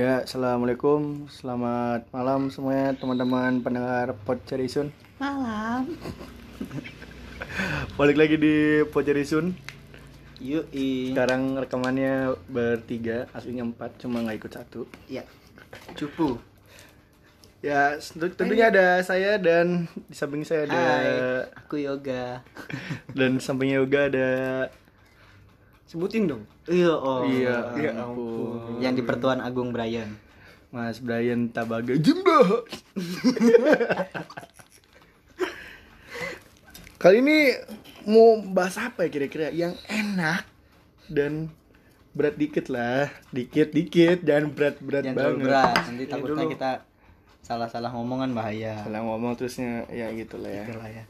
Ya, assalamualaikum, selamat malam semuanya teman-teman pendengar Podcerisun. Malam. Balik lagi di Podcerisun. Yui. Sekarang rekamannya bertiga, aslinya empat, cuma nggak ikut satu. Ya. Cupu. Ya, tentu- tentunya ada saya dan di samping saya ada Hai. Aku yoga. dan sampingnya juga ada Sebutin dong. Iya, oh. Iya, ya ampun. Yang di Pertuan Agung Brian. Mas Brian Tabaga Jumbo. Kali ini mau bahas apa ya kira-kira yang enak dan berat dikit lah, dikit-dikit jangan berat-berat Yang banget. berat. Nanti Ya takutnya kita salah-salah ngomongan bahaya. Salah ngomong terusnya ya gitu lah ya. Itulah ya.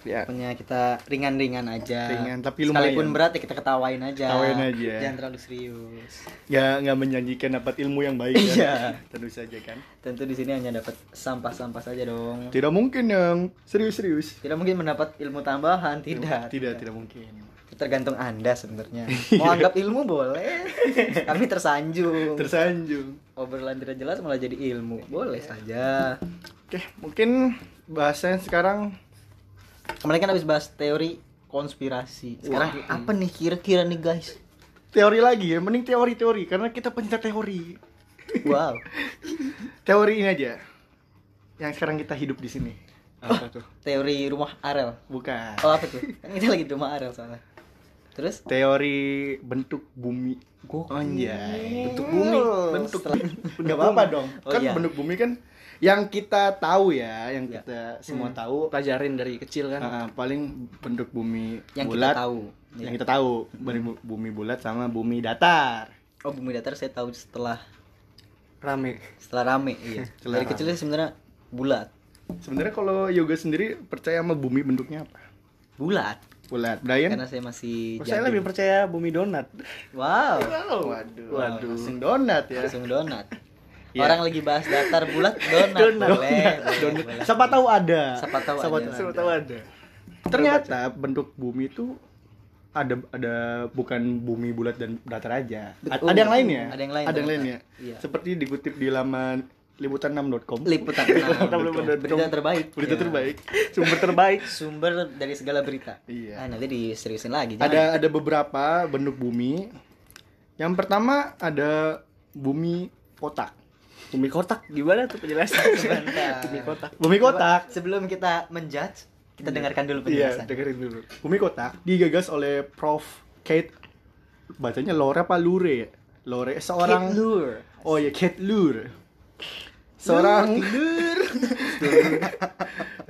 Ya, Pokoknya kita ringan-ringan aja. Ringan, tapi Sekalipun lumayan. berat ya kita ketawain aja. Ketawain aja. Jangan terlalu serius. ya nggak menjanjikan dapat ilmu yang baik kan? Iya. Tentu saja kan. Tentu di sini hanya dapat sampah-sampah saja dong. Tidak mungkin yang serius-serius. Tidak mungkin mendapat ilmu tambahan, tidak. Tidak, tidak mungkin. Itu tergantung Anda sebenarnya. Mau anggap ilmu boleh. Kami tersanjung. Tersanjung. Obrolan tidak jelas malah jadi ilmu. Boleh saja. Oke, mungkin bahasanya sekarang Kemarin kan habis bahas teori konspirasi. Sekarang Wah. apa nih kira-kira nih guys? teori lagi ya, mending teori-teori karena kita pencinta teori. Wow. Teori ini aja. Yang sekarang kita hidup di sini. Apa tuh? Teori rumah Arel. Bukan. Oh apa tuh? Kan kita lagi di rumah Arel soalnya. Terus? Teori bentuk bumi. Gokil. Anjay. Bentuk bumi, bentuk Enggak apa-apa dong. Oh, kan iya. bentuk bumi kan yang kita tahu ya, yang Iya. kita semua tahu Pelajarin dari kecil kan. Ah, paling bentuk bumi Yang bulat. kita tahu. Yang kita tahu, bumi- bumi bulat sama bumi datar. Oh bumi datar saya tahu setelah Rame. setelah rame iya. Setelah Dari rame. kecil sebenarnya bulat. Sebenarnya kalau yoga sendiri percaya sama bumi bentuknya apa? Bulat. Bulat. Brian? Karena saya masih Oh, saya lebih percaya bumi donat. Wow. Waduh. Waduh. Langsung donat ya. Langsung donat. Iya. Orang lagi bahas datar bulat donat. Donat. Boleh, boleh, Donat. boleh. Siapa tahu ada. Siapa tahu Siapa, ada. siapa tahu ada. Ternyata bentuk bumi itu ada ada bukan bumi bulat dan datar aja. A- Betul. ada yang lainnya. Ada yang lain, Ada yang ternyata. lainnya. Iya. Seperti dikutip di laman liputan6.com. Liputan Liputan6.com. Berita terbaik. Berita Ya. terbaik. Sumber terbaik. Sumber dari segala berita. Iya. Ah, nanti diseriusin lagi. jangan. Ada ada beberapa bentuk bumi. Yang pertama ada bumi kotak. Bumi kotak gimana tuh penjelasan? Bumi kotak. Bumi kotak. Sebelum kita menjudge, kita dengarkan dulu Iya, penjelasan. dengerin dulu. Bumi kotak digagas oleh Prof. Kate bacanya Lore apa Lure ya? Lore seorang Kate Lure. Oh ya Kate Lure. Seorang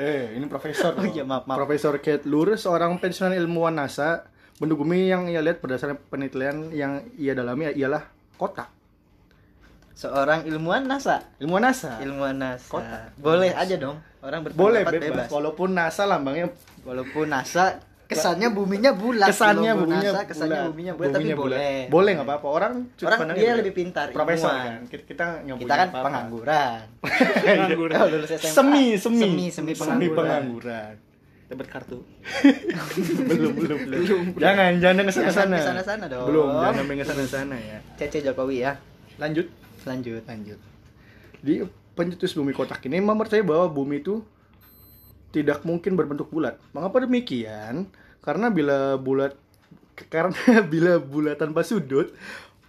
Eh, ini profesor. Oh iya, maaf, maaf. Profesor Kate Lure seorang pensiunan ilmuwan NASA. Bumi yang ia lihat berdasarkan penelitian yang ia dalami ialah kotak. Seorang ilmuwan NASA. Ilmuwan NASA. Ilmuwan NASA. Kotak. Boleh aja dong. Orang Boleh bebas. bebas. Walaupun NASA lambangnya Walaupun NASA kesannya buminya bulat. kesannya Logo buminya NASA kesannya bulat. buminya bulat, tapi Buminya bulat. boleh. Boleh nggak apa-apa. Orang Orang dia beda. lebih pintar, Profesor kan. Kita kita Kita kan apa-apa. pengangguran. Pengangguran. Oh, lulus SMA. Semi, semi, Semi, semi pengangguran. pengangguran. Dapat kartu. belum, belum, belum. Jangan, jangan ke sana sana. ke sana-sana dong. Belum, jangan ke sana sana ya. Cece Jokowi ya. Lanjut, Lanjut. lanjut. Di pencetus bumi kotak ini mempercayai bahwa bumi itu tidak mungkin berbentuk bulat. Mengapa demikian? Karena bila bulat karena bila bulat tanpa sudut,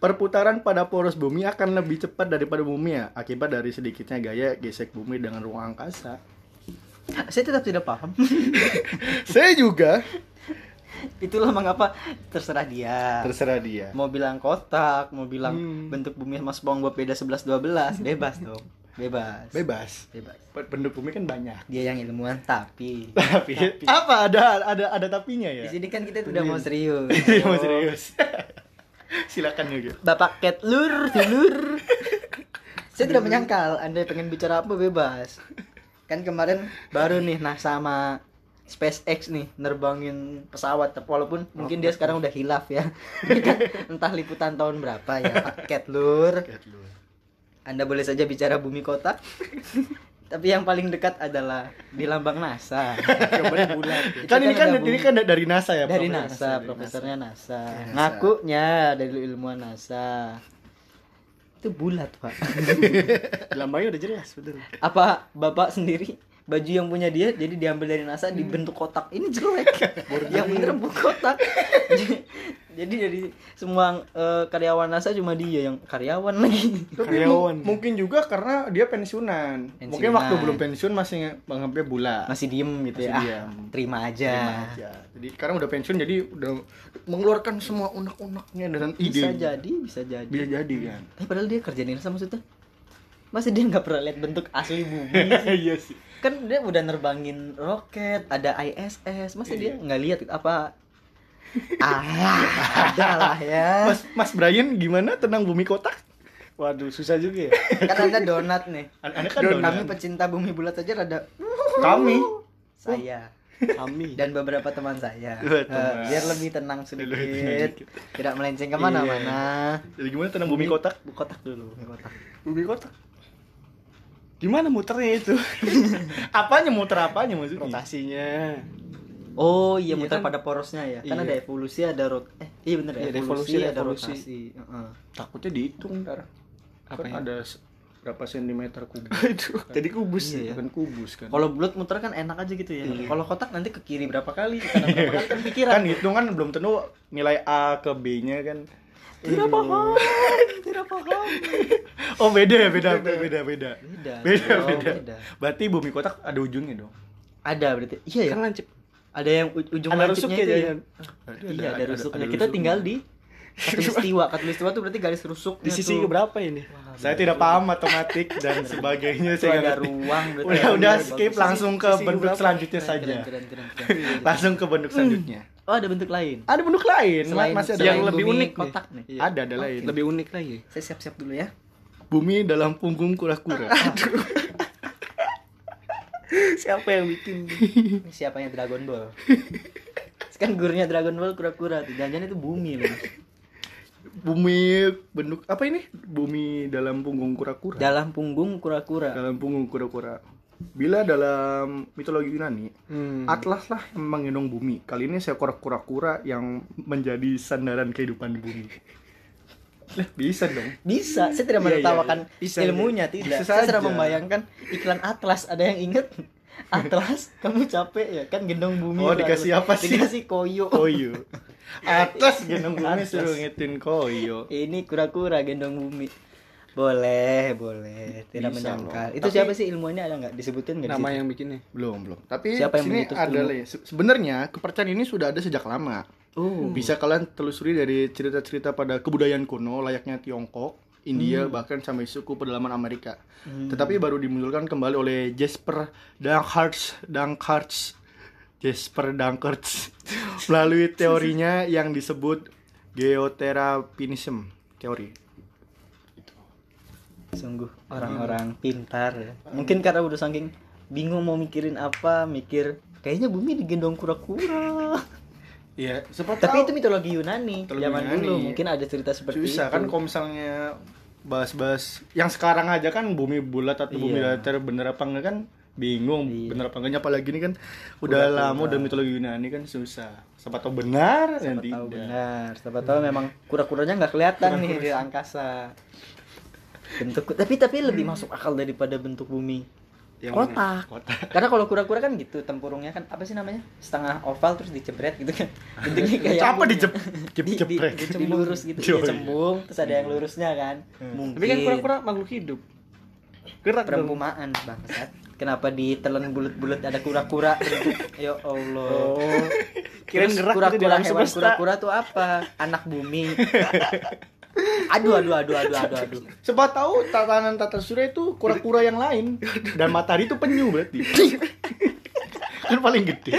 perputaran pada poros bumi akan lebih cepat daripada bumi ya, akibat dari sedikitnya gaya gesek bumi dengan ruang angkasa. Saya tetap tidak paham. Saya juga Itulah mengapa terserah dia. terserah dia. Mau bilang kotak, mau bilang Hmm. bentuk bumi sama SpongeBob beda 11 12, bebas dong. Bebas. Bebas. Bebas. Bentuk bumi kan banyak. Dia yang ilmuwan tapi Tapi, apa ada ada ada tapinya di ya? sini kan kita tidak mau serius. Ini mau serius. Silakan juga. Bapak Ketlur, Lur. Saya tidak menyangkal Anda pengen bicara apa bebas. Kan kemarin baru nih NASA sama SpaceX nih nerbangin pesawat walaupun mungkin dia sekarang udah hilaf ya. Kan entah liputan tahun berapa ya Pak Ketlur. Anda boleh saja bicara bumi kotak. Tapi yang paling dekat adalah di lambang NASA. Bulat. Itu kan ini kan ada ini kan dari NASA ya, dari Profesor NASA, dari profesornya NASA. NASA. Ngakunya dari ilmuwan NASA. Itu bulat, Pak. Lambangnya udah jelas, betul. Apa Bapak sendiri baju yang punya dia jadi diambil dari NASA dibentuk kotak. Ini jelek. yang bener bentuk kotak. jadi dari semua eh, karyawan NASA cuma dia yang karyawan lagi. Tapi Karyawan. mu- mungkin juga karena dia pensiunan. Mungkin Pensiunan. waktu belum pensiun masih menganggapnya bulat. Masih diem gitu Masih ya. Ah, diem. terima aja. Terima aja. Jadi sekarang udah pensiun jadi udah mengeluarkan semua unek-uneknya dan ide. Bisa jadi, bisa jadi. Bisa jadi kan. Tapi padahal dia kerja di NASA maksudnya. Masa dia nggak pernah lihat bentuk asli bumi sih? Iya sih. Kan dia udah nerbangin roket ada ISS masa dia Iya. nggak lihat apa ah ada lah ya Mas Mas Brian gimana tenang bumi kotak? Waduh, susah juga ya. kan ada donat nih An- Anda kan kami donat. pecinta bumi bulat aja rada Kami. saya Kami. dan beberapa teman saya Betul, Eh, Mas. biar lebih tenang sedikit Lebih tidak melenceng ke mana-mana Jadi gimana tenang bumi kotak? Bu kotak dulu bumi kotak Bumi kotak. Gimana muternya itu? Apanya muter apanya maksudnya? Rotasinya. oh iya Iya muter kan? pada porosnya ya kan Iya. ada evolusi ada rot eh iya bener Iya, ada evolusi, evolusi, ada ada evolusi. rotasi Heeh. Takutnya dihitung ntar. Apa kan ya? ada berapa sentimeter kubus. Itu jadi kubus Iya, ya. ya. Bukan kubus kan. Kalau bulat muter kan enak aja gitu ya. Iya. Kalau kotak nanti ke kiri berapa kali, ke kanan berapa kali kan pikiran. kan hitung kan belum tentu nilai A ke B-nya kan. Tidak paham, tidak paham. Oh beda ya beda beda beda beda. Beda. Beda Oh, beda. Berarti bumi kotak ada ujungnya dong. Ada berarti. Iya ya. Kan lancip. Ada yang ujung Ada rusuknya itu ya. jangan. Iya, ada, rusuknya. Kita tinggal di katulistiwa. Katulistiwa tuh berarti garis rusuknya Di sisi tuh. berapa ini? Wah, Saya tidak paham matematik dan sebagainya Itu saya ada ruang berarti. Udah ada udah skip langsung ke bentuk berapa? selanjutnya saja. Langsung ke bentuk selanjutnya. Oh, ada bentuk lain. Ada bentuk lain, Selain masih ada yang lain. lebih bumi unik kotak nih. Iya. Ada ada lain. Lebih unik lagi. Saya siap-siap dulu ya. Bumi dalam punggung kura-kura. Siapa yang bikin? Ini siapanya Dragon Ball? kan gurunya Dragon Ball kura-kura tuh. Jangan-jangan itu bumi loh. Bumi bentuk apa ini? Bumi dalam punggung kura-kura. Dalam punggung kura-kura. dalam punggung kura-kura. Bila dalam mitologi Yunani, Hmm. Atlas lah yang menggendong bumi. Kali ini seekor kura-kura yang menjadi sandaran kehidupan bumi. Lah, bisa dong. Bisa, saya tidak Iya, iya, menertawakan iya. Bisa, ilmunya tidak. Bisa saya sedang saja. membayangkan iklan Atlas. Ada yang inget? Atlas, kamu capek ya kan gendong bumi. Oh, dikasih apa sih? Dikasih koyo. Koyo. Atlas gendong bumi Atlas. suruh ngitin koyo. Ini kura-kura gendong bumi. Boleh, boleh. Tidak Bisa menyangka. loh. Itu Tapi- siapa sih ilmunya ada nggak disebutin nggak? Nama situ? yang bikinnya. Belum, belum. Tapi Siapa yang sini ada ya. Sebenarnya kepercayaan ini sudah ada sejak lama. Oh. Bisa kalian telusuri dari cerita-cerita pada kebudayaan kuno layaknya Tiongkok, India, Hmm. bahkan sampai suku pedalaman Amerika. Tetapi baru dimunculkan kembali oleh Jasper Dankharts, Dankharts, Jasper Dankharts melalui teorinya yang disebut geoterapinism teori. Sungguh orang-orang pintar ya. Mungkin karena udah saking bingung mau mikirin apa, mikir kayaknya bumi digendong kura-kura. Iya, siapa Tapi tahu. itu mitologi Yunani. Mitologi Zaman Yunani. dulu mungkin ada cerita seperti susah itu. kan kalau misalnya bahas-bahas yang sekarang aja kan bumi bulat atau bumi Iya. datar bener apa enggak kan bingung Iya. bener apa enggaknya apalagi ini kan udah lama udah mitologi Yunani kan susah siapa tahu benar Siapa tahu tidak benar. Siapa tahu memang kura-kuranya nggak kelihatan nih di angkasa. Bentuk tapi tapi lebih masuk akal daripada bentuk bumi. Yang mana? Kotak. Kotak. Karena kalau kura-kura kan gitu tempurungnya kan apa sih namanya? Setengah oval terus dicebret gitu kan. Bentuknya kayak apa jep di, di, dilurus gitu, Oh, ya, iya. cembung, terus ada yang lurusnya kan. Mungkin Tapi kan kura-kura makhluk hidup. Gerak dong. perempumaan bangsat. Kenapa ditelan bulat-bulat ada kura-kura ya Allah. Oh. Gerak gitu kura-kura hewan kura-kura tuh apa? Anak bumi. Aduh aduh aduh aduh aduh aduh. siapa tahu tatanan tata surya itu kura-kura yang lain dan matahari itu penyu berarti kan paling gede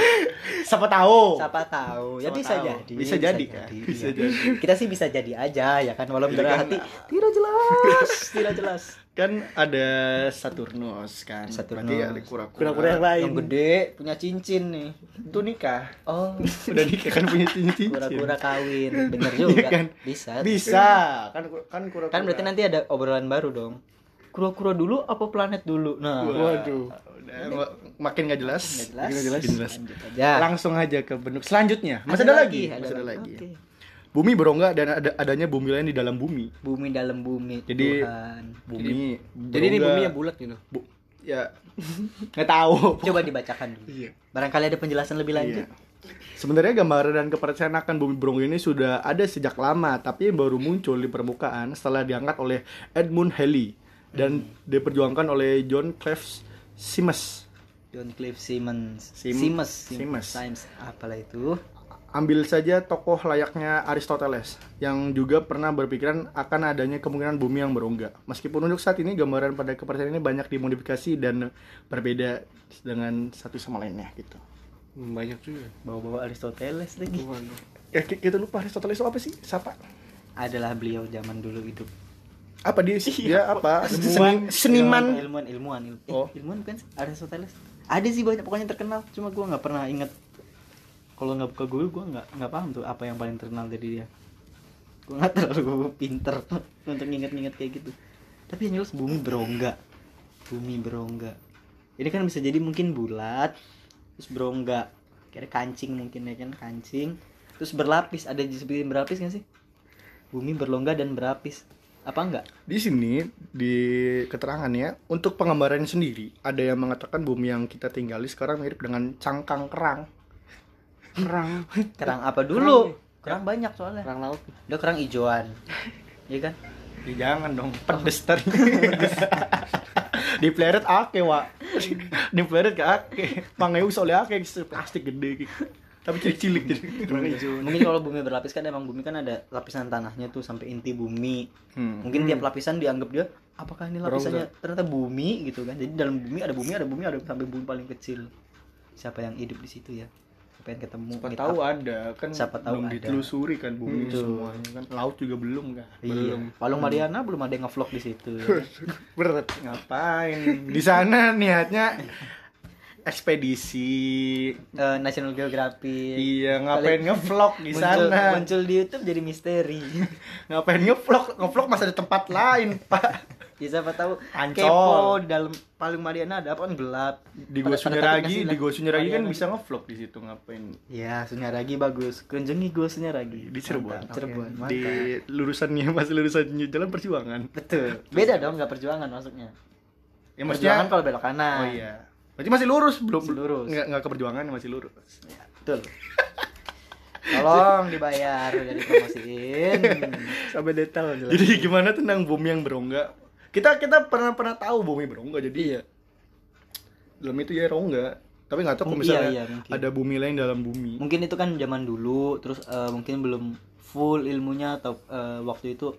siapa tahu Siapa tahu? Ya Siapa bisa tahu. jadi. Bisa jadi, kan? Bisa iya. jadi. Kita sih bisa jadi aja ya kan walau dalam kan- hati tidak jelas, tidak jelas. Kan ada Saturnus kan Saturnus. berarti ada kura-kura Kura-kura yang lain. Yang gede punya cincin nih. itu nikah Oh, udah nikah kan punya cincin kura-kura kawin. Bener Iya juga. kan? Bisa. bisa kan kan kura-kura Kan berarti nanti ada obrolan baru dong. Kura-kura dulu apa planet dulu? Nah, waduh udah ma- makin gak jelas nggak jelas. Makin nggak jelas. Lanjut aja. langsung aja ke bentuk selanjutnya masih ada, lagi, ada masih ada lagi Oke. Bumi berongga dan ada adanya bumi lain di dalam bumi. bumi dalam bumi Jadi- Tuhan Bumi. Jadi ini berongga. buminya bulat gitu. Bu- ya nggak tahu. coba dibacakan dulu Iya. barangkali ada penjelasan lebih lanjut Iya. Sebenarnya gambaran dan kepercayaan akan bumi berongga ini sudah ada sejak lama, tapi baru muncul di permukaan setelah diangkat oleh Edmund Halley dan diperjuangkan oleh John Cleves Simmons. John Cliff Simmons Sim- Simmons Simmons. Simmons apalah itu Ambil saja tokoh layaknya Aristoteles yang juga pernah berpikiran akan adanya kemungkinan bumi yang berongga. Meskipun untuk saat ini gambaran pada kepercayaan ini banyak dimodifikasi dan berbeda dengan satu sama lainnya gitu. Banyak juga. bawa-bawa Aristoteles lagi Waduh. Ya ki- kita lupa Aristoteles itu apa sih? Siapa? adalah beliau zaman dulu hidup Apa dia sih? Dia apa? Ilmuwan, Seni- seniman. ilmuwan ilmuwan ilmu, eh, Oh. ilmuwan bukan sih Aristoteles ada sih banyak pokoknya terkenal cuma gua nggak pernah inget kalau nggak buka Google gua nggak nggak paham tuh apa yang paling terkenal dari dia. Gua nggak terlalu pinter untuk nginget-nginget kayak gitu. Tapi yang jelas bumi berongga. Bumi berongga. Ini kan bisa jadi mungkin bulat terus berongga. Kira kancing mungkin ya kan kancing. Terus berlapis ada disebutin berlapis nggak sih? Bumi berlongga dan berlapis. Apa enggak Di sini di keterangannya untuk penggambarannya sendiri ada yang mengatakan bumi yang kita tinggali sekarang mirip dengan cangkang kerang. Kerang. kerang apa dulu kerang banyak soalnya Kerang laut. udah kerang ijoan iya kan Ya, jangan dong, pedes tadi. di pleret ake, Wak. di pleret ke ake. Mangeu soalnya ake plastik gede gitu. Tapi cilik-cilik jadi. Kerang hijau. mungkin kalau bumi berlapis kan emang bumi kan ada lapisan tanahnya tuh sampai inti bumi Hmm. mungkin tiap lapisan dianggap dia apakah ini lapisannya ternyata bumi gitu kan jadi dalam bumi ada bumi ada bumi ada sampai bumi paling kecil siapa yang hidup di situ ya pengen ketemu Siapa tahu up. ada kan Siapa tahu belum ada. ditelusuri kan bumi Betul. semuanya kan. Laut juga belum kan iya. Palung Mariana belum ada yang ngevlog di situ. Berat ngapain? Di sana niatnya ekspedisi. Eh, National Geographic. Iya ngapain ngevlog di muncul, sana? muncul di YouTube jadi misteri. Ngapain ngevlog? Ngevlog masih ada tempat lain pak ya siapa tahu. Ancol. kepo di dalam Palung Mariana ada apa? Kan gelap. Di Gua Sunyaragi di Gua Sunyaragi kan Mariana? bisa ngevlog di situ ngapain? Ya Sunyaragi bagus. Kunjungi Gua Sunyaragi di Cirebon. Mantap, Cirebon mantap. di lurusannya masih lurusan jalan perjuangan. Betul. Beda dong nggak perjuangan masuknya ya perjuangan maksudnya kalau belok kanan. Oh iya. Berarti masih lurus belum Masih lurus. nggak nggak ke perjuangan masih lurus. Ya, betul. Tolong dibayar udah dipromosiin Sampai detail jelas. jadi gimana tentang bumi yang berongga kita kita pernah pernah tahu bumi berongga jadi ya dalam itu ya rongga tapi nggak tahu kalau Iya, misalnya iya, mungkin. ada bumi lain dalam bumi. Mungkin itu kan zaman dulu terus eh, mungkin belum full ilmunya atau eh, waktu itu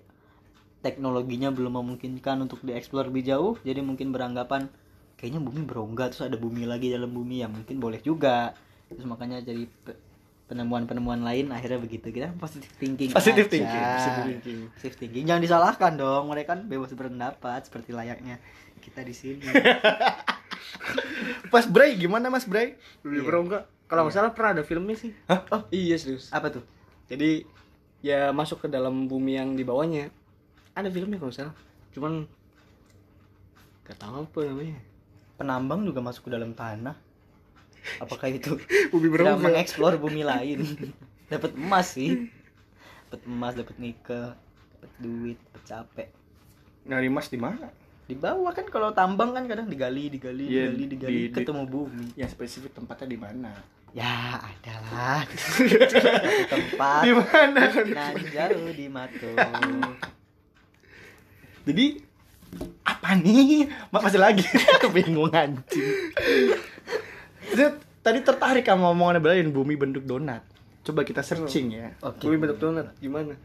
teknologinya belum memungkinkan untuk dieksplor lebih jauh jadi mungkin beranggapan kayaknya bumi berongga terus ada bumi lagi dalam bumi. Ya mungkin boleh juga. Terus makanya jadi penemuan-penemuan lain akhirnya begitu kita positive thinking Positive aja. thinking, positive thinking. Jangan disalahkan dong mereka kan bebas berpendapat seperti layaknya kita di sini pas Bray gimana mas Bray Bumi berongga. Kalau nggak salah pernah ada filmnya sih. Hah? Oh iya serius. apa tuh Jadi ya masuk ke dalam bumi yang di bawahnya. Ada filmnya kalau salah. Cuman gak tahu apa namanya. penambang juga masuk ke dalam tanah apakah itu Bumi tidak mengeksplor bumi lain? Dapat emas sih. Dapat emas dapat nikel dapat duit dapat capek. Nyari mas di mana? Di bawah kan kalau tambang kan kadang digali digali Iya, digali digali di- ketemu bumi. yang spesifik tempatnya di mana? Ya adalah. Tempat di mana? nan jauh di mato jadi apa nih? Mak masih lagi. Bingung anjing. Jadi, tadi tertarik sama omongan Brian bumi bentuk donat. Coba kita searching ya. Oke. Bumi bentuk donat gimana?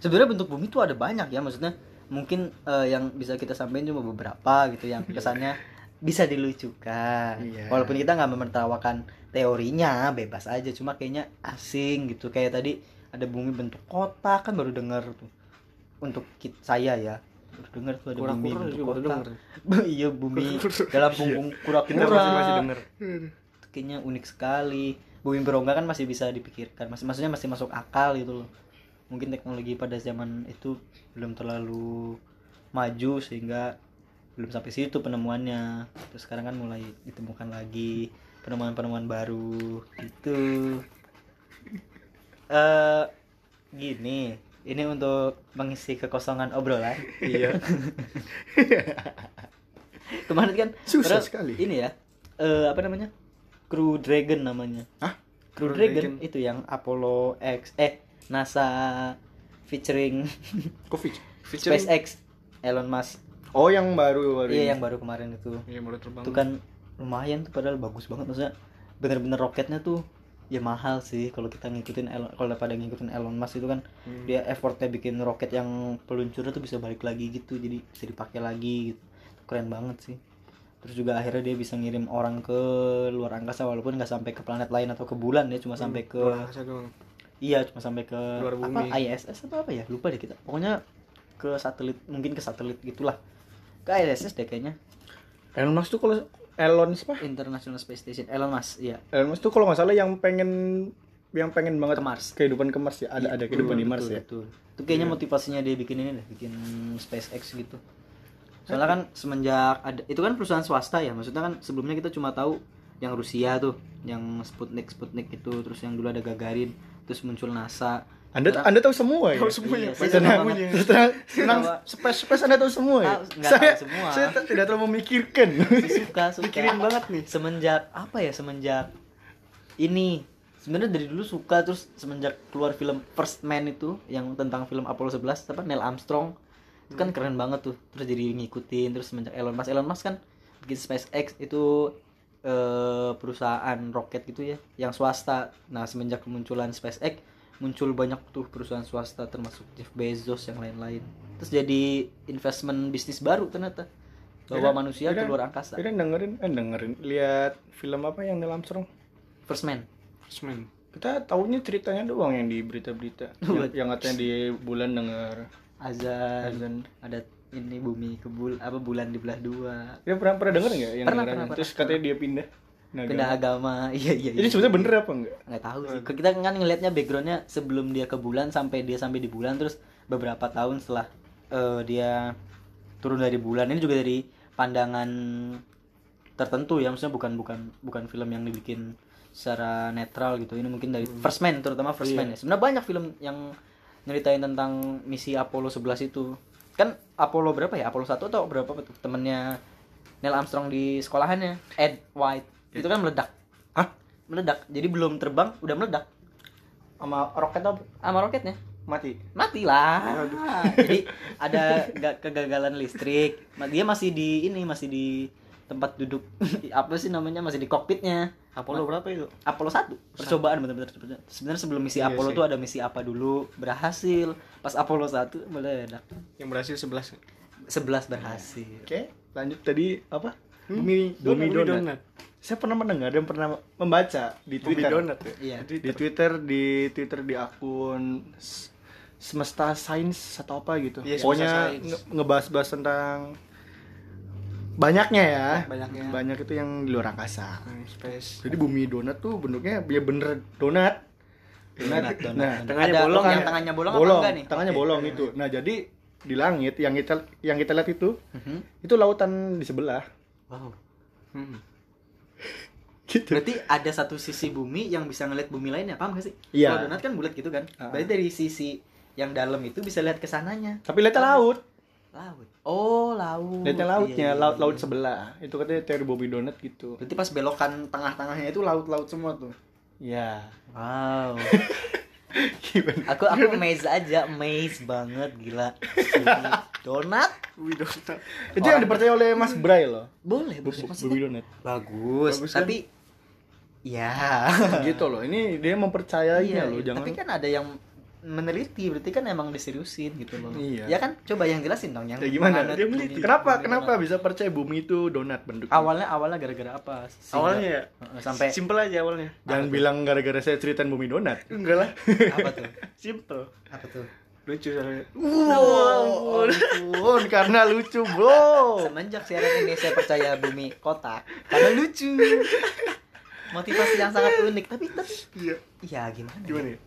sebenarnya bentuk bumi itu ada banyak ya maksudnya mungkin eh, yang bisa kita sampaikan cuma beberapa gitu yang kesannya bisa dilucukan. Iya. walaupun kita nggak menertawakan teorinya bebas aja cuma kayaknya asing gitu. Kayak tadi ada bumi bentuk kotak kan baru dengar tuh untuk kit saya ya baru dengar tuh ada bumi juga baru denger. iya bumi dalam punggung kita kura-kura. masih Itu kayaknya unik sekali. Bumi berongga kan masih bisa dipikirkan. Masih maksudnya masih masuk akal gitu loh. Mungkin teknologi pada zaman itu belum terlalu maju sehingga belum sampai situ penemuannya. Terus sekarang kan mulai ditemukan lagi penemuan-penemuan baru gitu. Eh gini ini untuk mengisi kekosongan obrolan Iya. kemarin kan Susah padahal sekali. ini ya eh, apa namanya Crew Dragon namanya Hah? Crew Crew Dragon, Dragon. itu yang Apollo X eh NASA featuring Covid. Featuring- SpaceX Elon Musk Oh, yang baru baru. iya ini. yang baru kemarin itu Iya, baru terbang. itu kan lumayan tuh padahal bagus banget maksudnya bener-bener roketnya tuh ya mahal sih kalau kita ngikutin Elon kalau pada ngikutin Elon Musk itu kan Hmm. dia effortnya bikin roket yang peluncurnya tuh bisa balik lagi gitu jadi bisa dipakai lagi gitu. Keren banget sih. Terus juga akhirnya dia bisa ngirim orang ke luar angkasa walaupun nggak sampai ke planet lain atau ke bulan ya cuma sampai ke iya cuma sampai ke Luar apa bumi. ISS atau apa ya? Lupa deh kita. Pokoknya ke satelit mungkin ke satelit gitulah. Ke ISS deh kayaknya. Elon Musk tuh kalau Elon siapa? International Space Station. Elon Musk iya. Elon Musk tuh kalau nggak salah yang pengen yang pengen banget Ke Mars. kehidupan ke Mars ya. Ada ada kehidupan di Mars betul, ya. betul. itu kayaknya motivasinya dia bikin ini deh bikin SpaceX gitu. Soalnya kan semenjak ada itu kan perusahaan swasta ya. Maksudnya kan sebelumnya kita cuma tahu yang Rusia tuh yang Sputnik Sputnik itu terus yang dulu ada Gagarin terus muncul NASA anda Sekarang- anda tahu semua ya Tahu semuanya. Iya, saya banget. tenang, senang, Tahu. space space anda tahu semua ya nggak saya tahu semua. saya t- tidak terlalu memikirkan suka suka Mikirin banget nih. semenjak apa ya semenjak ini sebenarnya dari dulu suka terus semenjak keluar film First Man itu yang tentang film Apollo 11 apa Neil Armstrong itu kan keren banget tuh terus jadi ngikutin terus semenjak Elon Musk Elon Musk kan bikin SpaceX itu eh, perusahaan roket gitu ya yang swasta nah semenjak kemunculan SpaceX muncul banyak tuh perusahaan swasta termasuk Jeff Bezos yang lain-lain. Terus jadi investment bisnis baru ternyata. Bawa Kira- manusia ke kira- luar angkasa. kira dengerin eh dengerin. Lihat film apa yang Neil Armstrong? First Man. First man. kita tahunya ceritanya doang yang di berita-berita. Yang, yang katanya di bulan denger. Azan, azan. Ada ini bumi ke bul apa bulan di belah dua. Dia pernah pernah denger nggak yang Pernah, pernah, terus pernah. katanya dia pindah Nah, pindah agama. Iya iya Jadi iya. sebenarnya bener apa enggak? nggak tahu sih. Kita kan ngelihatnya backgroundnya sebelum dia ke bulan sampai dia sampai di bulan terus beberapa tahun setelah eh, dia turun dari bulan. Ini juga dari pandangan tertentu ya maksudnya bukan bukan bukan film yang dibikin secara netral gitu. Ini mungkin dari First Man terutama First Man ya. Sebenarnya banyak film yang nyeritain tentang misi Apollo 11 itu. Kan Apollo berapa ya? Apollo 1 atau berapa tuh temennya Neil Armstrong di sekolahannya? Ed White itu kan meledak Hah? meledak jadi belum terbang udah meledak Sama roket apa? sama roketnya Mati. mati lah jadi ada ga- kegagalan listrik dia masih di ini masih di tempat duduk apa sih namanya masih di kokpitnya Apollo berapa itu? Apollo 1 percobaan bener-bener sebenarnya sebelum misi Iya Apollo sih. tuh ada misi apa dulu berhasil pas Apollo 1 meledak Yang berhasil 11. 11 berhasil Oke, lanjut tadi apa? Hmm? Bumi, bumi, Bumi donat. donat. Saya pernah mendengar dan pernah membaca di Bumi Twitter. donat ya. Iya. Di Twitter, di Twitter di akun Semesta Sains atau apa gitu. Iya, Semesta Pokoknya Sains. nge- ngebahas-bahas tentang banyaknya ya. Banyaknya. Banyak itu yang di luar angkasa. Hmm, space. Jadi bumi donat tuh bentuknya ya bener donat. Donat, donat, Nah, donat. tengahnya Ada bolong yang ya? tangannya bolong, bolong, apa enggak nih? tangannya Oke. bolong itu. Nah, jadi di langit yang kita yang kita lihat itu Mhm. itu lautan di sebelah. Wow. Hmm. Gitu. Berarti ada satu sisi bumi yang bisa ngeliat bumi lainnya, paham gak sih? Iya. Kalau donat kan bulat gitu kan. Ah. Berarti dari sisi yang dalam itu bisa lihat ke sananya. Tapi lihatnya laut. Laut. Oh, laut. Lihatnya lautnya, Iya, iya, laut iya. laut sebelah. Itu katanya teori bumi donat gitu. Berarti pas belokan tengah-tengahnya itu laut-laut semua tuh. Ya. Wow. Gimana? aku aku amazed aja, amazed banget gila. Donat Bumi donat. Itu yang dipercaya oleh Mas Bray loh. boleh, Bu- boleh. bu- Maksudnya Bumi donat. bagus, Bagus kan? tapi ya. gitu loh. Ini dia mempercayainya Iya, loh, iya. jangan Tapi kan ada yang meneliti, berarti kan emang diseriusin gitu loh. Iya. Ya kan, coba yang jelasin dong yang Ya gimana? Dia bumi- Kenapa bumi kenapa donat. bisa percaya bumi itu donat bentuknya? Awalnya awalnya gara-gara apa? Sehingga- Awalnya ya. Sampai Simple aja awalnya. Jangan bilang gara-gara saya ceritain bumi donat. Enggak lah. apa tuh? Simple. Apa tuh? Lucu soalnya. Wow, ampun, karena lucu, bro. Semenjak siaran ini saya percaya bumi kotak karena lucu. Motivasi yang sangat unik, tapi tapi Iya. ya gimana? Gimana ya?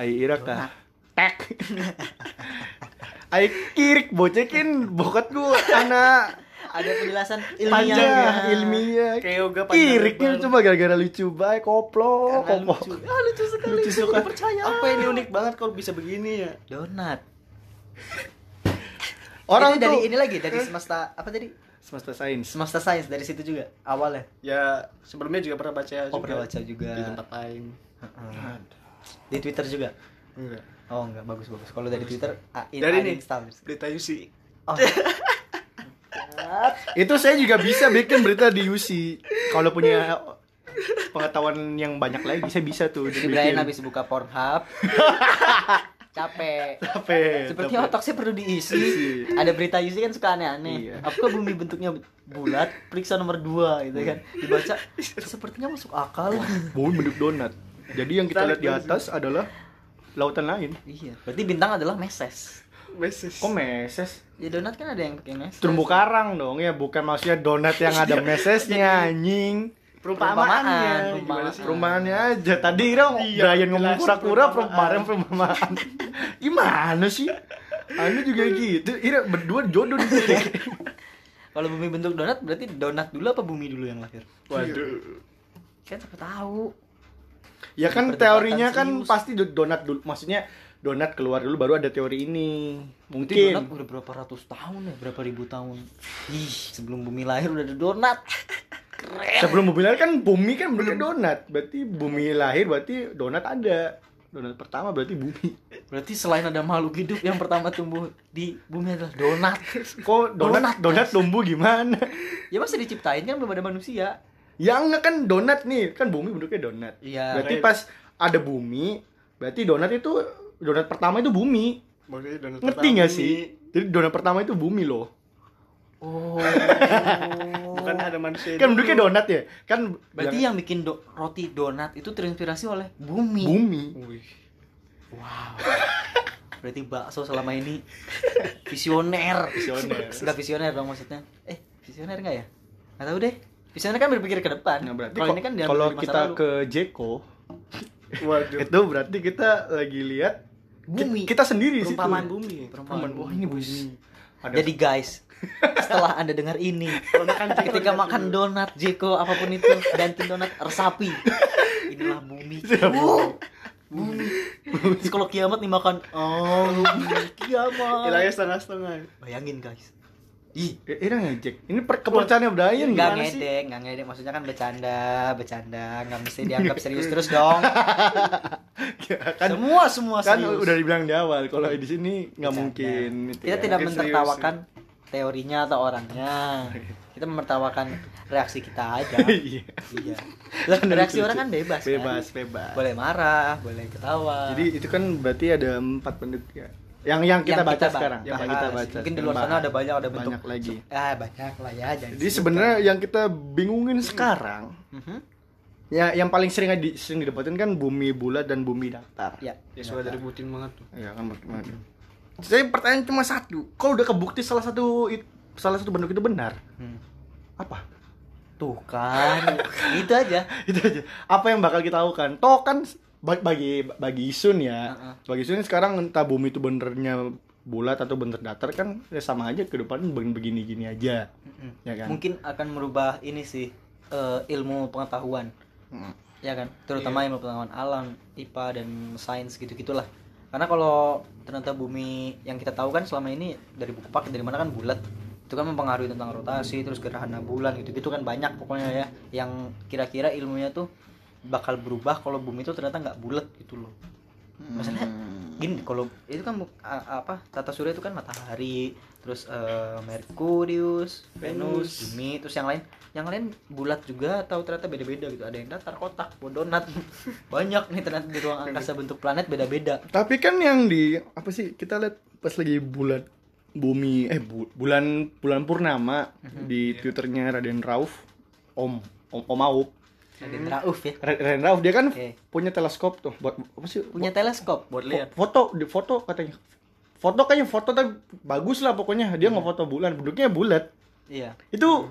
Ai iraka. Tek. Ai kirik bocekin bokat gua anak ada penjelasan Panjang ya, ilmiah. Kayak yoga panjang Iriknya lebar. coba gara-gara lucu baik koplo, koplo. lucu. Ah, lucu sekali. Lucu suka. Percaya. Apa ini unik banget kalau bisa begini ya? Donat. Orang Ini dari ini lagi dari semesta apa tadi? semesta sains. Semesta sains dari situ juga awalnya. Ya sebelumnya juga pernah baca juga. Oh, pernah baca juga. Di tempat lain. Di Twitter juga. Enggak. Oh enggak bagus bagus. Kalau dari Twitter ah, in, Dari. Instagram. Berita UC. Oh. Itu saya juga bisa bikin berita di UC. Kalau punya pengetahuan yang banyak lagi, saya bisa tuh. Jadi. Brian habis buka Pornhub. capek. Capek. Sepertinya capek. otak saya perlu diisi. Isi. Ada berita UC kan suka aneh-aneh. Iya. Apakah bumi bentuknya bulat? Periksa nomor 2 gitu kan. Dibaca sepertinya masuk akal. Bumi bentuk donat. Jadi yang kita lihat di atas adalah lautan lain. iya. Berarti bintang adalah meses. Meses. Kok meses? Ya donat kan ada yang pakai meses. Terumbu karang dong ya, bukan maksudnya donat yang ada mesesnya anjing. Perumpamaannya. Perumpamaan, Gimana sih? Perumahannya aja. Tadi dong Iya, Brian ngomong kura-kura perumpamaan. perumpamaan perumpamaan. Gimana sih? Anda juga gitu. Ira berdua jodoh di sini. Kalau bumi bentuk donat berarti donat dulu apa bumi dulu yang lahir? Waduh. Kan siapa tahu. Ya kan teorinya kan serius. pasti do- donat dulu. Maksudnya donat keluar dulu baru ada teori ini. Mungkin donat Mungkin. udah berapa ratus tahun ya, berapa ribu tahun. Ih, sebelum bumi lahir udah ada donat. Keren. Sebelum bumi lahir kan bumi kan bentuknya donat. Berarti bumi lahir berarti donat ada. Donat pertama berarti bumi. Berarti selain ada makhluk hidup yang pertama tumbuh di bumi adalah donat. Kok donat Donat, donat tumbuh gimana? Ya masa diciptain kan belum ada manusia. Ya enggak kan donat nih, kan bumi bentuknya donat. Iya. Berarti pas ada bumi, berarti donat itu donat pertama itu bumi. Maksudnya donat Ngerti pertama nggak sih? Jadi donat pertama itu bumi loh. Oh. Bukan ada manusia. Kan bentuknya donat ya? Kan Berarti yang yang bikin do- roti donat itu terinspirasi oleh bumi. bumi. Wih. Wow. Berarti bakso selama ini visioner. Visioner. Enggak visioner dong maksudnya. Eh, visioner enggak ya? Enggak tahu deh. Visioner kan berpikir ke depan. Nah, berarti kalau ini kan kalau kita lalu. ke Jeko, Waduh. itu berarti kita lagi lihat Bumi. ki- Kita sendiri sih. Perumpamaan bumi. Perumpamaan Wah, ini bumi. Ada Jadi guys, setelah anda dengar ini, ketika makan donat, Jeko apa pun itu, ganti donat resapi. Inilah bumi. Wow. Bumi. Terus kalau kiamat nih makan, oh kiamat. Hilangnya setengah-setengah. Bayangin guys. Ih, Eh, Ira ngejek. Ini per kepercayaannya Brian Enggak ngedek, enggak ngedek. Maksudnya kan bercanda, bercanda, enggak mesti dianggap serius terus dong. kan semua semua kan serius. udah dibilang di awal kalau di sini nggak mungkin itu Kita ya. tidak Mungkin serius menertawakan teorinya atau orangnya. Kita menertawakan reaksi kita aja. Iya. iya. Reaksi orang kan bebas. kan? bebas bebas Boleh marah, boleh ketawa. jadi itu kan berarti ada empat penduduk ya yang yang kita baca ba- sekarang yang yang kita baca Mungkin di luar sana ada banyak ada bentuk. banyak lagi Ah, banyak lah ya. jadi sebenarnya yang kita bingungin sekarang Mhm. ya yang paling sering di, sering didapetin kan bumi bulat dan bumi datar Ya. Ya sudah direbutin banget tuh. ya kan bagaimana saya pertanyaan cuma satu kalau udah kebukti salah satu salah satu bentuk itu benar Hmm. apa Tuh kan. itu aja. itu aja apa yang bakal kita lakukan toh kan bagi bagi isun ya Heeh. bagi isun sekarang entah bumi itu benernya bulat atau bener datar kan ya sama aja ke depan begini gini aja Mm-mm. ya kan Mungkin akan merubah ini sih eh, ilmu pengetahuan. Mm. ya kan terutama ilmu pengetahuan alam IPA dan sains gitu gitulah karena kalau ternyata bumi yang kita tahu kan selama ini dari buku paket dari mana kan bulat itu kan mempengaruhi tentang rotasi terus gerhana bulan gitu gitu kan banyak pokoknya ya yang kira-kira ilmunya tuh bakal berubah kalau bumi itu ternyata nggak bulat gitu loh. Maksudnya gini kalau itu kan apa tata surya itu kan matahari terus eh, Merkurius Venus bumi terus yang lain. Yang lain bulat juga atau ternyata beda-beda gitu. Ada yang datar kotak donat. Banyak nih ternyata di ruang angkasa bentuk planet beda-beda. Tapi kan yang di apa sih kita lihat pas lagi bulat bumi eh bu- bulan bulan purnama Mhm. di twitternya Raden Rauf Om Om, Om Aup Raden Rauf ya. Ra- Raden Rauf dia kan Oke. punya teleskop tuh. Buat apa sih? Punya teleskop? Buat lihat. foto di foto katanya. Foto kayaknya foto tapi bagus lah pokoknya. Dia ngefoto bulan. Bentuknya bulat. Iya. Itu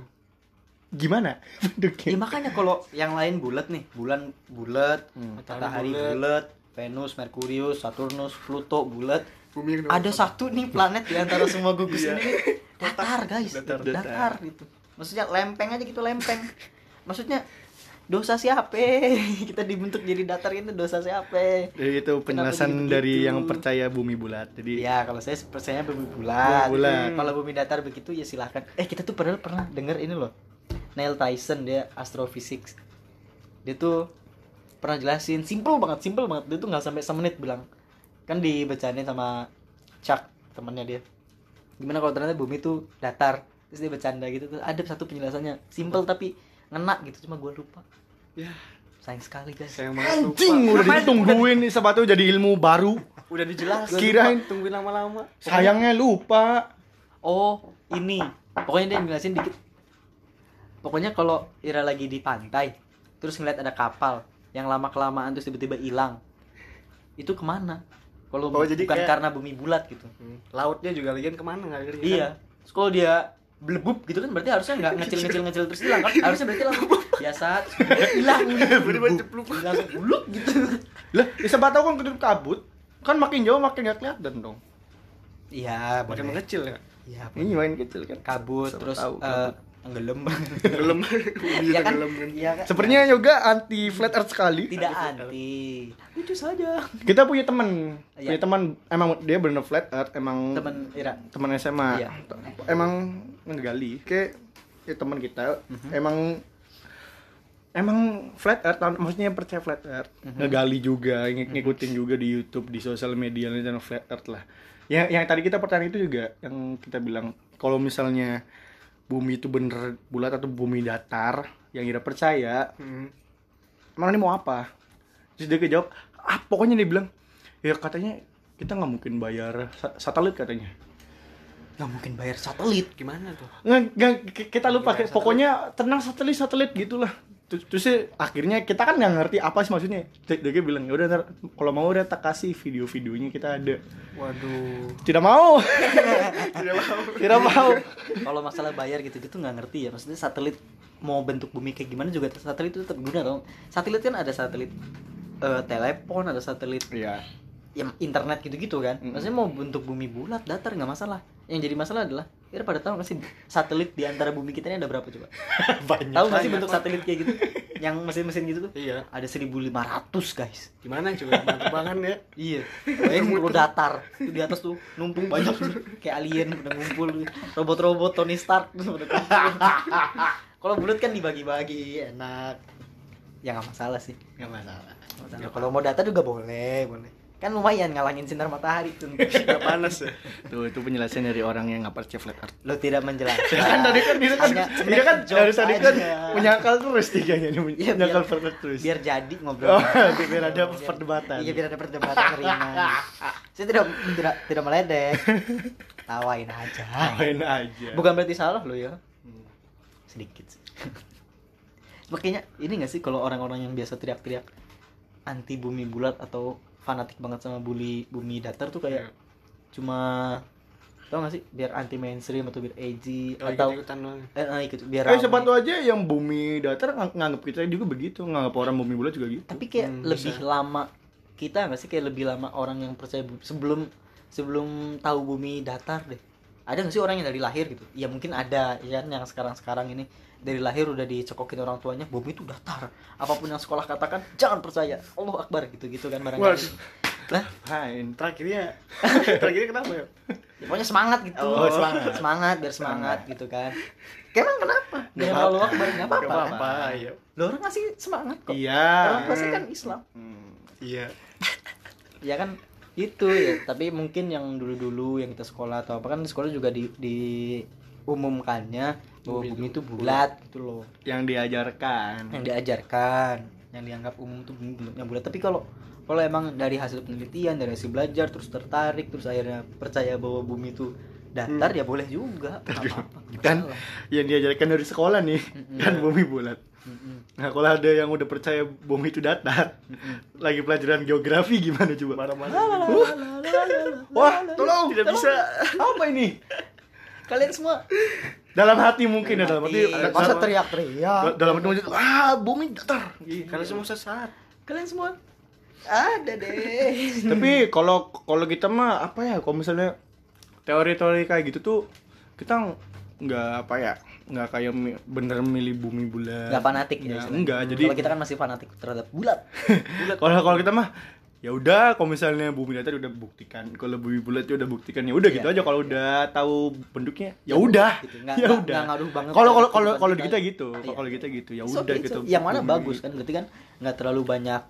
gimana Ya bentuknya makanya kalau yang lain bulat nih, bulan bulat, Hmm. matahari bulat. bulat, Venus, Merkurius, Saturnus, Pluto bulat. bumi ada satu nih planet di antara semua gugus Iya. ini. Datar. Guys. Datar, datar, datar. gitu maksudnya lempeng aja gitu lempeng. Maksudnya dosa siapa kita dibentuk jadi datar itu dosa siapa Jadi itu penjelasan dari yang percaya bumi bulat. Jadi ya kalau saya percaya bumi bulat. Bumi bulat. kalau bumi datar begitu ya silahkan. Eh kita tuh padahal pernah denger ini loh. Neil Tyson dia astrophysics. Dia tuh pernah jelasin simple banget simple banget. Dia tuh nggak sampai semenit bilang. Kan dibacain sama Chuck temannya dia. Gimana kalau ternyata bumi tuh datar? Terus dia bercanda gitu tuh ada satu penjelasannya. Simple tapi ngena gitu cuma gue lupa ya sayang sekali guys sayang banget lupa. anjing udah Ngapain? ditungguin nih sepatu jadi ilmu baru. udah dijelasin Kirain- tungguin lama-lama Sayangnya lupa. Oh, ini. Pokoknya dia ngelasin dikit. Pokoknya kalau Ira lagi di pantai, terus ngeliat ada kapal yang lama kelamaan terus tiba-tiba hilang. Itu ke mana? Kalau Oh, jadi bukan kayak- karena bumi bulat gitu. Hmm. lautnya juga lagi ke mana nggak ngerti Iya. Terus kalau dia blebup gitu kan berarti harusnya nggak ngecil-ngecil ngecil terus hilang kan? Harusnya berarti langsung biasa hilang gitu. Cepluk. Langsung buluk gitu. Lah, ya siapa tahu kan kedip kabut. Kan makin jauh makin gak kelihatan dong. Iya, makin mengecil ya Iya, Ini main kecil kan. kabut Siapa terus tahu, eh, kabut. tenggelam. gelem bumi Iya kan? tenggelam kan Iya kan? Sepertinya yoga anti flat earth sekali. tidak anti. Itu saja. Kita punya teman, Iya. punya teman emang dia bener flat earth, emang Teman Ira. teman SMA. Iya. Emang ngegali. Kayak ya teman kita Mhm. emang emang flat earth maksudnya percaya flat earth Mhm. ngegali juga ng- ngikutin juga di YouTube di sosial media dan flat earth lah yang yang tadi kita pertanyaan itu juga yang kita bilang kalau misalnya bumi itu bener bulat atau bumi datar yang Ira percaya Hmm. emang ini mau apa terus dia kejawab ah pokoknya dia bilang ya katanya kita nggak mungkin bayar sa- satelit katanya Nggak mungkin bayar satelit. gimana tuh nggak kita lupa Bayar kayak pokoknya tenang satelit satelit gitulah terus, terus sih, akhirnya kita kan nggak ngerti apa sih maksudnya dia, dia bilang ya udah ntar kalau mau udah tak kasih video-videonya kita ada waduh tidak mau tidak mau tidak mau Kalau masalah bayar gitu gitu nggak ngerti ya. Maksudnya satelit mau bentuk bumi kayak gimana juga satelit itu tetap guna dong. Satelit kan ada satelit eh, telepon, ada satelit Iya. yang internet gitu-gitu kan. Maksudnya mau bentuk bumi bulat, datar nggak masalah. Yang jadi masalah adalah kira pada tahu nggak sih satelit di antara bumi kita ini ada berapa coba? banyak Tahu nggak sih bentuk satelit kayak gitu? Yang mesin-mesin gitu tuh? iya Ada 1500 guys. gimana coba penerbangan ya Iya. Bayangin lu datar, itu di atas tuh numpuk banyak kayak alien udah ngumpul robot-robot Tony Stark. Kalau bulat kan dibagi-bagi enak. Ya nggak masalah sih. nggak masalah masalah. Kalau mau datar juga boleh, boleh. Kan lumayan ngalangin sinar matahari tuh. nggak panas ya tuh itu penjelasan dari orang yang nggak percaya flat earth Lo tidak menjelaskan. kan tadi kan dia kan dia kan dari tadi kan menyangkal terus tiganya nih Iya, menyangkal flat earth terus biar jadi ngobrol. Oh, biar ada perdebatan. Iya, biar ada perdebatan ringan. Saya tidak tidak tidak meledek. Tawain aja. main aja Bukan berarti salah lo ya. Sedikit sih. Makanya ini gak sih kalau orang-orang yang biasa teriak-teriak anti bumi bulat atau fanatik banget sama bumi bumi datar tuh kayak cuma tau gak sih? Biar anti mainstream atau biar edgy oh, atau ikut doang eh, eh, ikut biar Eh siapa tahu aja yang bumi datar ng- nganggap kita juga begitu, nganggap orang bumi bulat juga gitu. tapi kayak Hmm, lebih bisa. lama kita nggak sih? Kayak lebih lama orang yang percaya sebelum sebelum tahu bumi datar deh ada nggak sih orang yang dari lahir gitu ya mungkin ada ya kan yang sekarang sekarang ini dari lahir udah dicekokin orang tuanya bumi itu datar apa pun yang sekolah katakan jangan percaya Allah akbar gitu gitu kan barangkali Waduh. lah Fine. terakhirnya terakhirnya kenapa ya ya pokoknya semangat gitu Oh, semangat. semangat biar semangat gitu kan Emang kenapa? Apa-apa. Allah akbar nggak apa-apa. apa-apa ya Lo orang ngasih semangat kok. Iya. Orang pasti kan Islam. Hmm. iya ya kan itu ya. Tapi mungkin yang dulu-dulu yang kita sekolah atau apa kan sekolah juga di diumumkannya bahwa Bumi bumi itu itu bulat. gitu loh. Yang diajarkan. yang diajarkan yang dianggap umum itu bumi yang bulat. Tapi kalau kalau emang dari hasil penelitian dari hasil belajar terus tertarik terus akhirnya percaya bahwa bumi itu datar ya boleh juga. Nggak Kan yang diajarkan dari sekolah nih, Mm-mm. kan bumi bulat. Mm-mm. Nah, kalau ada yang udah percaya bumi itu datar, lagi pelajaran geografi gimana coba? marah-marah Wah, tolong, Tidak tolong. bisa. Apa ini? kalian semua Dalam hati mungkin ya, dalam hati. masa teriak-teriak dalam hati mungkin, ah, bumi datar. kalian semua sesat kalian semua Ada deh. Tapi kalau kalau kita mah apa ya? Kalau misalnya teori-teori kayak gitu tuh kita nggak apa ya? Nggak kayak mi- bener milih bumi bulat. Nggak fanatik ya. Istilahnya. enggak. Jadi Kalau kita kan masih fanatik terhadap bulat. kalau kalau kita mah ya udah kalau misalnya bumi datar udah buktikan kalau bumi bulat ya udah buktikan ya udah Iya. gitu aja kalau udah tahu bentuknya ya udah gitu. Ya udah nggak ngaruh banget kalau kalau ke kalau kalau di kehidupan kita gitu Iya. kalau kita gitu ya udah gitu. Yang mana bagus kan? Berarti kan nggak terlalu banyak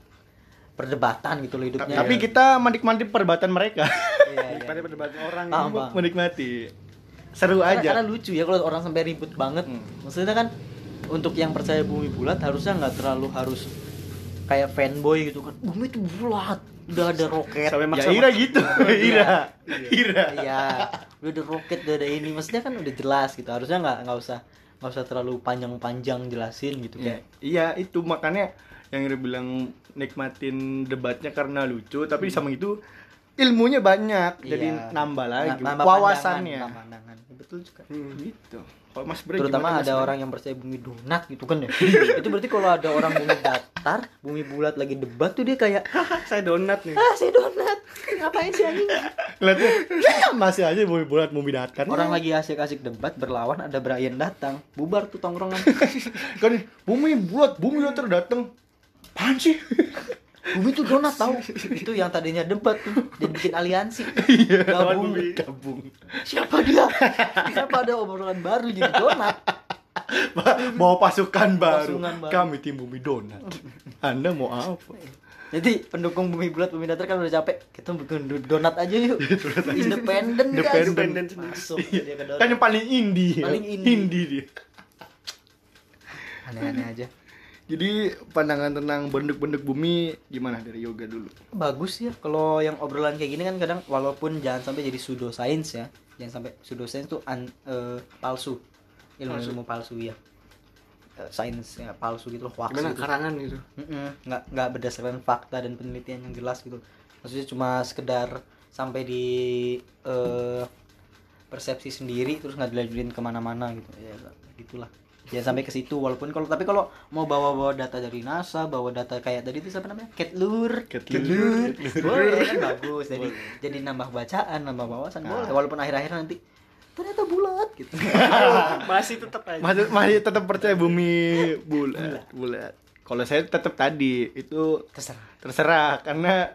perdebatan gitu loh hidupnya. tapi kita menikmati perdebatan mereka Iya, iya. pada perdebatan orang menikmati seru Karena, aja karena lucu ya kalau orang sampai ribut banget. Hmm. Maksudnya kan untuk yang percaya bumi bulat harusnya nggak terlalu harus kayak fanboy gitu kan. Bumi itu bulat, udah ada roket. Sampai ya maksa Ira gitu Ira Ira Iya, udah ada roket, udah ada ini. Maksudnya kan udah jelas gitu. Harusnya nggak nggak usah nggak usah terlalu panjang-panjang jelasin gitu Ya, kayak. iya itu makanya yang Ira bilang nikmatin debatnya karena lucu tapi sama itu ilmunya banyak jadi Iya. nambah lagi Nambah wawasannya pandangan, nambah pandangan. Betul juga. gitu kalau Mas Bre Terutama gimana, Mas ada Bre? orang yang percaya bumi donat gitu kan ya. itu berarti kalau ada orang bumi datar, bumi bulat lagi debat tuh dia kayak, saya donat nih "Ah, saya donat. Ngapain sih anjing?" Lihatnya, ya, masih aja bumi bulat bumi datar Orang lagi asik-asik debat berlawan ada Brian datang, bubar tuh tongkrongan. kan bumi bulat bumi datar datang apaan sih bumi tuh donat tahu. itu yang tadinya debat tuh, dia bikin aliansi. iya Gabung. gabung Siapa dia? Kenapa ada obrolan baru jadi donat? bawa pasukan baru Pasukan baru. kami tim bumi donat anda mau apa Jadi pendukung bumi bulat bumi datar kan udah capek. Kita bikin do- donat aja yuk. Independen guys. Independen. Masuk dia ke donat. kan yang paling indie Paling indie. indie dia Aneh-aneh aja. Jadi pandangan tentang bentuk-bentuk bumi gimana dari yoga dulu? Bagus ya kalau yang obrolan kayak gini kan kadang walaupun jangan sampai jadi pseudoscience ya. Jangan sampai pseudoscience tuh an- eh, palsu. Ilmu-ilmu palsu ya. Eh, Sains ya palsu gitu loh, hoax gimana gitu. karangan gitu nggak nggak berdasarkan fakta dan penelitian yang jelas gitu maksudnya cuma sekedar sampai di eh, persepsi sendiri terus nggak dilanjutin ke mana-mana gitu ya gitulah jangan sampai ke situ walaupun kalau tapi kalau mau bawa-bawa data dari NASA bawa data kayak tadi itu siapa namanya? Ketlur Ketlur. boleh kan? Bagus. Jadi jadi nambah bacaan nambah wawasan boleh. Walaupun akhir-akhir nanti ternyata bulat gitu. Masih tetap aja. Masih masih tetap percaya bumi bulat, bulat. Kalau saya tetap tadi itu terserah. terserah karena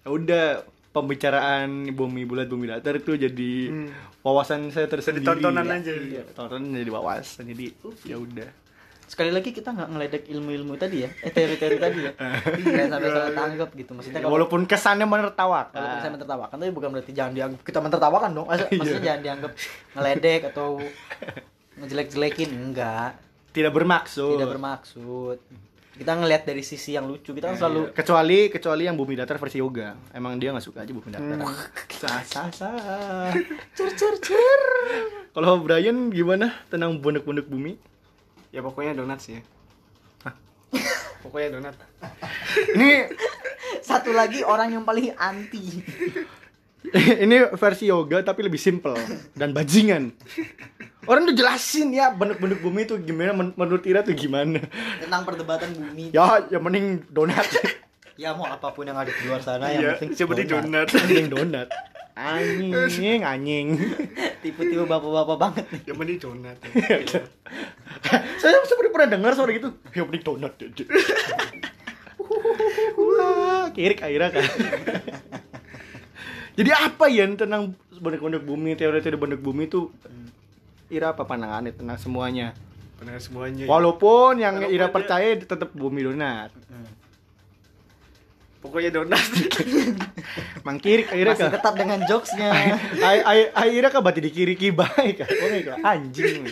ya udah pembicaraan bumi bulat bumi datar itu jadi Hmm. wawasan saya tersendiri. tontonan Ya, aja. Iya, tontonan jadi wawasan jadi ya udah. sekali lagi kita nggak ngeledek ilmu-ilmu tadi ya eh teori-teori tadi ya jangan sampai salah tanggap gitu maksudnya kalau Walaupun kesannya menertawakan. Walaupun saya mentertawakan tapi bukan berarti jangan dianggap kita mentertawakan dong. Maksud- Maksudnya jangan dianggap ngeledek atau ngejelek-jelekin enggak. tidak bermaksud. Tidak bermaksud. Kita ngelihat dari sisi yang lucu. Kita kan selalu kecuali kecuali yang bumi datar versi yoga. Emang dia nggak suka aja bumi datar. Hmm. sah sah sah. Cer cer cer. kalau Brian gimana? Tentang bonek-bonek bumi? Ya pokoknya donat sih ya. Pokoknya donat. Ini Satu lagi orang yang paling anti. ini versi yoga tapi lebih simple dan bajingan orang udah jelasin ya bonek-bonek bumi itu gimana men- menurut Ira tuh gimana? Tentang perdebatan bumi. ya yang mending donat. Ya mau apa pun yang ada di luar sana yang iya penting seperti donat. mending donat. Anjing anjing. Tipe-tipe bapak-bapak banget. Nih. yang penting donat. Saya seperti pernah dengar suara gitu. Yang mending donat wah kirik akhirnya kan. Jadi apa ya tentang boneka-boneka bumi teori-teori boneka bumi itu Ira apa pandangannya tentang semuanya. Pernah semuanya ya. walaupun yang Walaupun Ira dia- percaya tetap bumi donat. Pokoknya donat. Mangkirik akhirnya Masih ketat dengan jokesnya. ai ai akhirnya kan berarti dikiriki baik. Kan oh my God, anjing.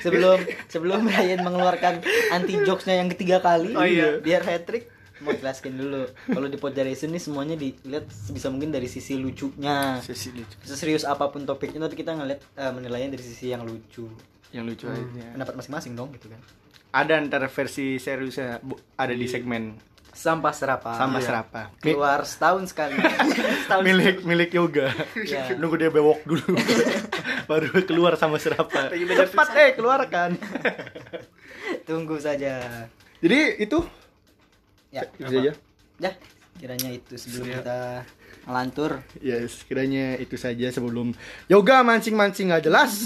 Sebelum sebelum Ryan mengeluarkan anti jokesnya yang ketiga kali Oh, iya. biar hat trick mau jelaskan dulu. Kalau di Podjaration ini semuanya dilihat sebisa mungkin dari sisi lucunya. Sesi lucu. Seserius apa pun topiknya tapi kita ngeliat eh, menilainya dari sisi yang lucu. Yang lucu aja. Pendapat masing-masing dong gitu kan. Ada antara versi seriusnya ada di segmen sampah serapa sama Iya. serapa Mi- keluar setahun sekali. Setahun milik milik yoga. Iya. nunggu dia bewok dulu. Baru keluar sama serapa cepat eh keluarkan. Tunggu saja. Jadi itu Ya, itu saja. ya kiranya itu sebelum Siap. kita ngelantur. Ya, sekiranya itu saja sebelum yoga mancing-mancing nggak jelas.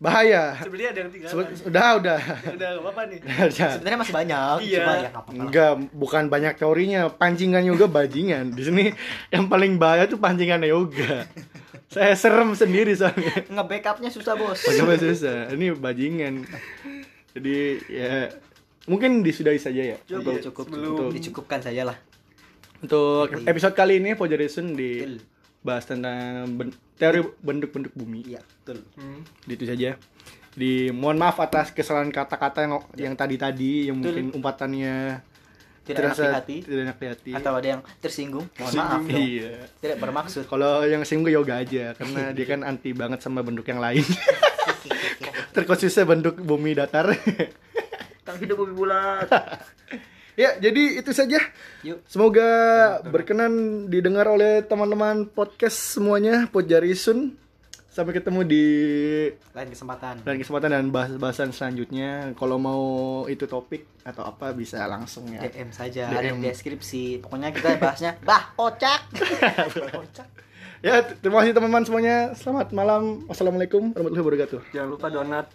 Bahaya. Sebenarnya ada yang tinggal. Sebe- Udah, udah. Udah gak apa-apa nih. Sebenarnya masih banyak, Iya. cuma ya nggak apa-apa. lah. Enggak, bukan banyak teorinya, pancingan yoga bajingan. Di sini yang paling bahaya tuh pancingan yoga. Saya serem sendiri soalnya. Nge-backupnya susah bos. Bagaimana susah? Ini bajingan. Jadi ya mungkin disudahi saja ya. Cukup, Untuk- cukup, sebelum- cukup. Dicukupkan saja lah. Untuk episode kali ini Pojaresun Betul. dibahas tentang ben- teori bentuk-bentuk bumi. Iya, betul. Hmm. Itu saja. Jadi mohon maaf atas kesalahan kata-kata yang yang tadi-tadi yang Betul. mungkin umpatannya Tidak terasa enak di hati tidak enak di hati. atau ada yang tersinggung. Mohon maaf dong. Iya. Tidak bermaksud. Kalau yang singgung yoga aja karena dia kan anti banget sama bentuk yang lain. Terkhususnya bentuk bumi datar. Kang hidup bumi bulat. ya, jadi itu saja. Yuk. Semoga berkenan didengar oleh teman-teman podcast semuanya, Podjarisun. Sampai ketemu di Lain kesempatan. lain kesempatan dan bahas-bahasan selanjutnya. Kalau mau itu topik atau apa bisa langsung ya. DM saja, DM. ada yang deskripsi. Pokoknya kita bahasnya bah kocak. Ya, terima kasih teman-teman semuanya. Selamat malam. Wassalamualaikum warahmatullahi wabarakatuh. Jangan lupa donat.